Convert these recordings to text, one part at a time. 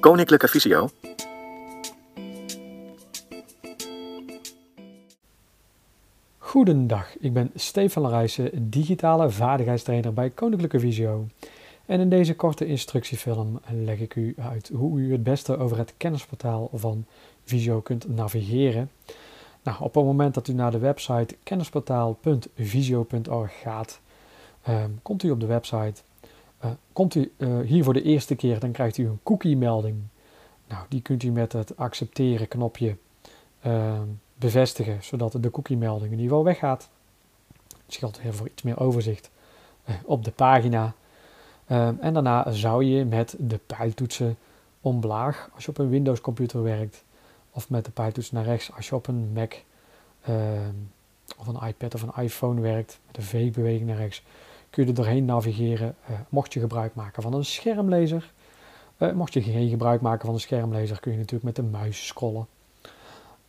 Koninklijke Visio. Goedendag, ik ben Stefan Larijssen, digitale vaardigheidstrainer bij Koninklijke Visio. En in deze korte instructiefilm leg ik u uit hoe u het beste over het kennisportaal van Visio kunt navigeren. Nou, op het moment dat u naar de website kennisportaal.visio.org gaat, ehm, komt u op de website. Uh, komt u uh, hier voor de eerste keer, dan krijgt u een cookie-melding. Nou, die kunt u met het accepteren knopje ehm, bevestigen, zodat de cookie-melding in ieder geval weggaat. Het scheelt weer voor iets meer overzicht op de pagina. En daarna zou je met de pijltoetsen omlaag, als je op een Windows computer werkt, of met de pijltoets naar rechts als je op een Mac of een iPad of een iPhone werkt, met de V-beweging naar rechts, kun je er doorheen navigeren. Uh, mocht je gebruik maken van een schermlezer, uh, mocht je geen gebruik maken van een schermlezer, kun je natuurlijk met de muis scrollen.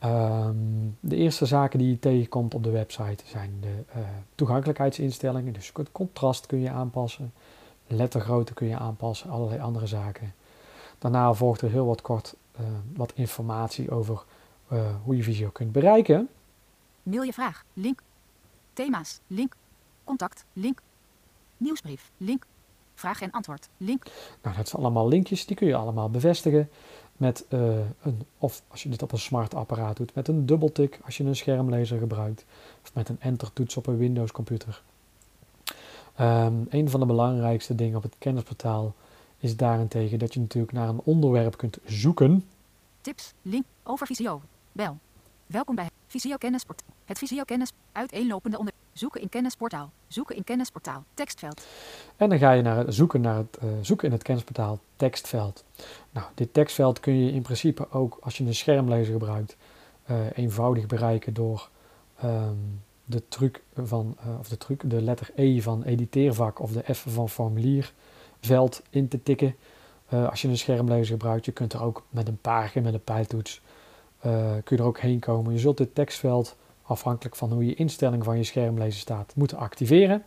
Um, de eerste zaken die je tegenkomt op de website zijn de uh, toegankelijkheidsinstellingen. Dus het contrast kun je aanpassen, lettergrootte kun je aanpassen, allerlei andere zaken. Daarna volgt er heel wat kort wat informatie over hoe je Visio kunt bereiken. Mail je vraag, link. Thema's, link. Contact, link. Nieuwsbrief, link. Vraag en antwoord, link. Nou, dat zijn allemaal linkjes, die kun je allemaal bevestigen met uh, een, of als je dit op een smart apparaat doet, met een dubbeltik als je een schermlezer gebruikt, of met een enter-toets op een Windows computer. Um, een van de belangrijkste dingen op het kennisportaal is daarentegen dat je natuurlijk naar een onderwerp kunt zoeken. Tips, link, over Visio, bel. Welkom bij Visio Kennisport. Het Visio Kennis, uiteenlopende onder... Zoeken in kennisportaal. Zoeken in kennisportaal. Tekstveld. En dan ga je naar het zoeken, naar het, uh, zoeken in het kennisportaal tekstveld. Nou, dit tekstveld kun je in principe ook als je een schermlezer gebruikt uh, eenvoudig bereiken door um, de truc van, uh, of de truc, de letter E van editeervak of de F van formulierveld in te tikken. als je een schermlezer gebruikt, je kunt er ook met een paartje, met een pijltoets, kun je er ook heen komen. Je zult dit tekstveld afhankelijk van hoe je instelling van je schermlezer staat, moeten activeren.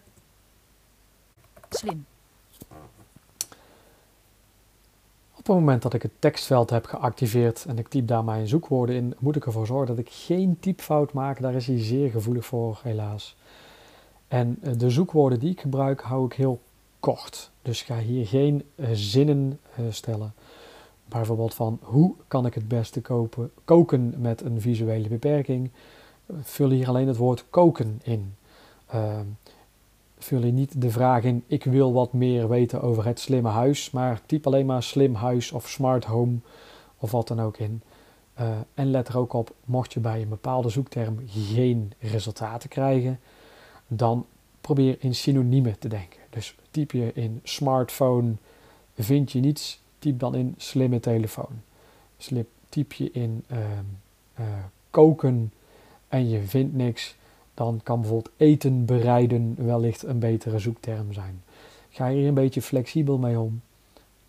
Slim. Op het moment dat ik het tekstveld heb geactiveerd en ik typ daar mijn zoekwoorden in, moet ik ervoor zorgen dat ik geen typfout maak. Daar is hij zeer gevoelig voor, helaas. En eh, de zoekwoorden die ik gebruik, hou ik heel kort. Dus ga hier geen uh, zinnen uh, stellen. Bijvoorbeeld van hoe kan ik het beste kopen, koken met een visuele beperking vul hier alleen het woord koken in. Uh, vul hier niet de vraag in, ik wil wat meer weten over het slimme huis, maar typ alleen maar slim huis of smart home of wat dan ook in. Uh, en let er ook op, mocht je bij een bepaalde zoekterm geen resultaten krijgen, dan probeer in synoniemen te denken. Dus typ je in smartphone, vind je niets, typ dan in slimme telefoon. Slip, typ je in uh, uh, koken, en je vindt niks, dan kan bijvoorbeeld eten bereiden wellicht een betere zoekterm zijn. Ga hier een beetje flexibel mee om.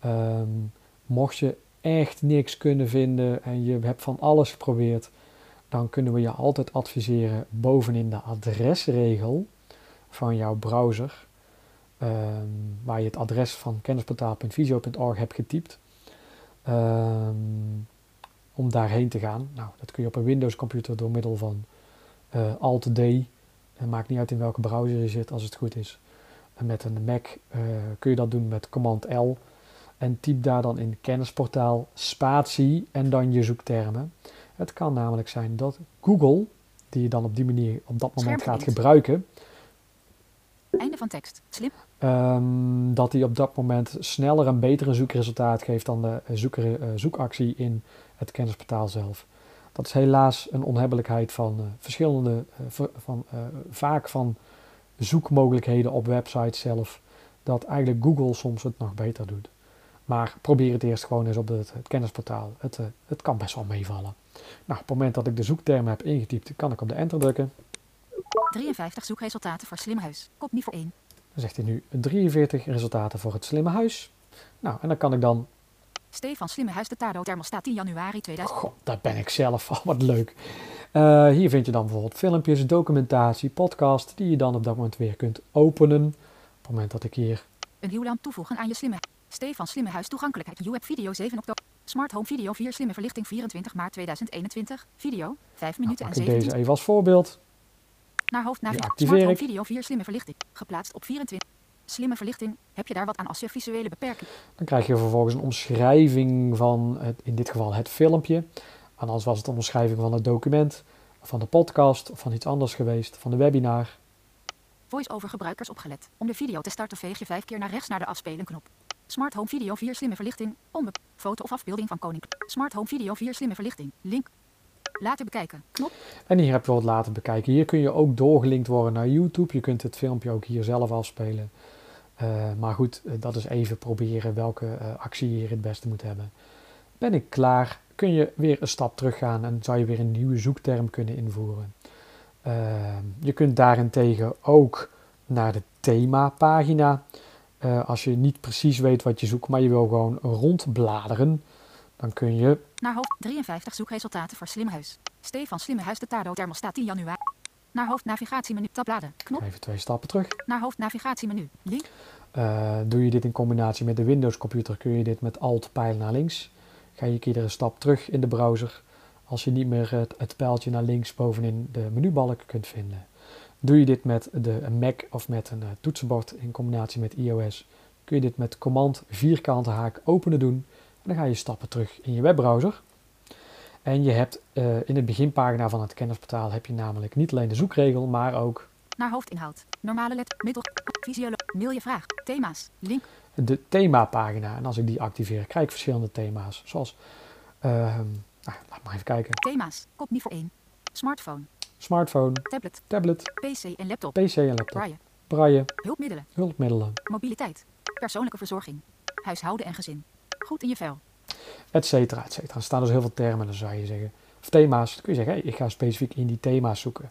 Um, mocht je echt niks kunnen vinden en je hebt van alles geprobeerd, dan kunnen we je altijd adviseren bovenin de adresregel van jouw browser, um, waar je het adres van kennisportaal.visio.org hebt getypt, um, om daarheen te gaan. Nou, dat kun je op een Windows computer door middel van Alt-D. Het maakt niet uit in welke browser je zit als het goed is. En met een Mac uh, kun je dat doen met Command L. En typ daar dan in kennisportaal spatie en dan je zoektermen. Het kan namelijk zijn dat Google, die je dan op die manier op dat moment gaat gebruiken. Einde van tekst. Slim. Um, dat hij op dat moment sneller een betere zoekresultaat geeft dan de zoek, uh, zoekactie in het kennisportaal zelf. Dat is helaas een onhebbelijkheid van uh, verschillende, uh, van, uh, vaak van zoekmogelijkheden op websites zelf, dat eigenlijk Google soms het nog beter doet. Maar probeer het eerst gewoon eens op het, het kennisportaal. Het, het kan best wel meevallen. Nou, op het moment dat ik de zoekterm heb ingetypt, kan ik op de enter drukken. 53 zoekresultaten voor slim huis. Kop voor 1. Dan zegt hij nu 43 resultaten voor het slimme huis. Nou, en dan kan ik dan Stefan Slimme Huis de Tado Thermostaat 10 januari 2000. God, dat ben ik zelf. Wat leuk. Uh, hier vind je dan bijvoorbeeld filmpjes, documentatie, podcast, die je dan op dat moment weer kunt openen. Op het moment dat ik hier... Een hieuwlamp toevoegen aan je slimme... Stefan Slimme Huis toegankelijkheid. You video 7 oktober. Smart Home Video 4 slimme verlichting 24 maart 2021. Video 5 Nou, minuten pak en ik 17 deze even als voorbeeld. Naar activeer Smart Home. Video 4 slimme verlichting. Geplaatst op 24. Slimme verlichting. Heb je daar wat aan als je visuele beperking? Dan krijg je vervolgens een omschrijving van, het, in dit geval het filmpje. En anders was het een omschrijving van het document, van de podcast of van iets anders geweest, van de webinar. Voice-over gebruikers opgelet. Om de video te starten veeg je vijf keer naar rechts naar de afspelen knop. Smart Home Video 4 slimme verlichting. Onbe foto of afbeelding van koning. Smart Home Video 4 slimme verlichting. Link. Later bekijken. Knop. En hier heb je wat laten bekijken. Hier kun je ook doorgelinkt worden naar YouTube. Je kunt het filmpje ook hier zelf afspelen. Eh, maar goed, eh, dat is even proberen welke eh, actie je hier het beste moet hebben. Ben ik klaar, kun je weer een stap teruggaan en zou je weer een nieuwe zoekterm kunnen invoeren. Je kunt daarentegen ook naar de themapagina. Als je niet precies weet wat je zoekt, maar je wil gewoon rondbladeren, dan kun je Naar hoofd 53 zoekresultaten voor Slimhuis. Stefan Slimhuis de Tado thermostaat 10 januari. Naar hoofdnavigatiemenu tabbladen. Knop. even twee stappen terug. Naar hoofdnavigatiemenu. Link. Eh, doe je dit in combinatie met de Windows computer, kun je dit met Alt pijl naar links. Ga je iedere stap terug in de browser als je niet meer het, het pijltje naar links bovenin de menubalk kunt vinden. Doe je dit met de Mac of met een eh, toetsenbord in combinatie met iOS, kun je dit met command vierkante haak openen doen. Dan ga je stappen terug in je webbrowser. En je hebt eh, in de beginpagina van het kennisportaal heb je namelijk niet alleen de zoekregel, maar ook Naar hoofdinhoud. Normale let. Middel. Fysiolo. Mail je vraag. Thema's. Link. de themapagina. En als ik die activeer, krijg ik verschillende thema's. Zoals, ehm, nou, laat maar even kijken. Thema's. Kopniveau 1. Smartphone. Smartphone, Tablet. tablet, PC en laptop. PC en laptop. Braille. Braille, Hulpmiddelen. hulpmiddelen, Mobiliteit. Persoonlijke verzorging. Huishouden en gezin. Goed in je vel. et cetera, et cetera. Er staan dus heel veel termen, dan zou je zeggen. Of thema's, dan kun je zeggen, hey, ik ga specifiek in die thema's zoeken.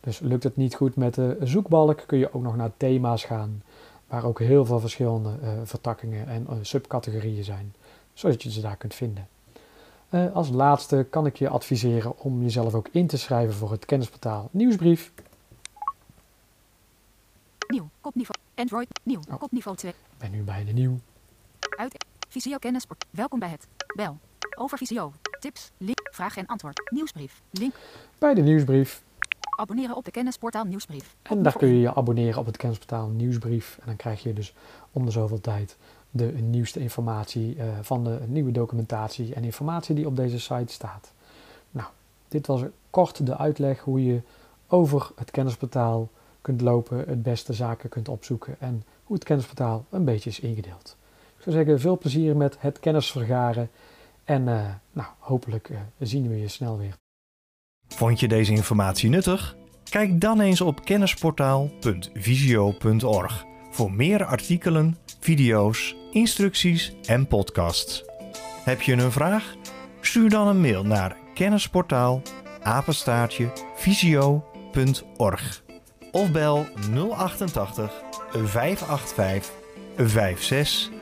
Dus lukt het niet goed met de zoekbalk, kun je ook nog naar thema's gaan. Waar ook heel veel verschillende eh, vertakkingen en eh, subcategorieën zijn. Zodat je ze daar kunt vinden. Eh, als laatste kan ik je adviseren om jezelf ook in te schrijven voor het kennisportaal Nieuwsbrief. Nieuw. Kopniveau. Android. Nieuw. Oh. Kopniveau 2. Ik ben nu bij de nieuw. Visio kennisport. Welkom bij het. Bel. Over Visio. Tips. Link. Vraag en antwoord. Nieuwsbrief. Link. Bij de nieuwsbrief. Abonneren op de kennisportaal Nieuwsbrief. En daar kun je je abonneren op het kennisportaal Nieuwsbrief. En dan krijg je dus om de zoveel tijd de nieuwste informatie eh, van de nieuwe documentatie en informatie die op deze site staat. Nou, dit was kort de uitleg hoe je over het kennisportaal kunt lopen, het beste zaken kunt opzoeken en hoe het kennisportaal een beetje is ingedeeld. Zou zeggen, veel plezier met het kennis vergaren en eh, nou, hopelijk eh, zien we je snel weer. Vond je deze informatie nuttig? Kijk dan eens op kennisportaal.visio.org voor meer artikelen, video's, instructies en podcasts. Heb je een vraag? Stuur dan een mail naar kennisportaal of bel 088 585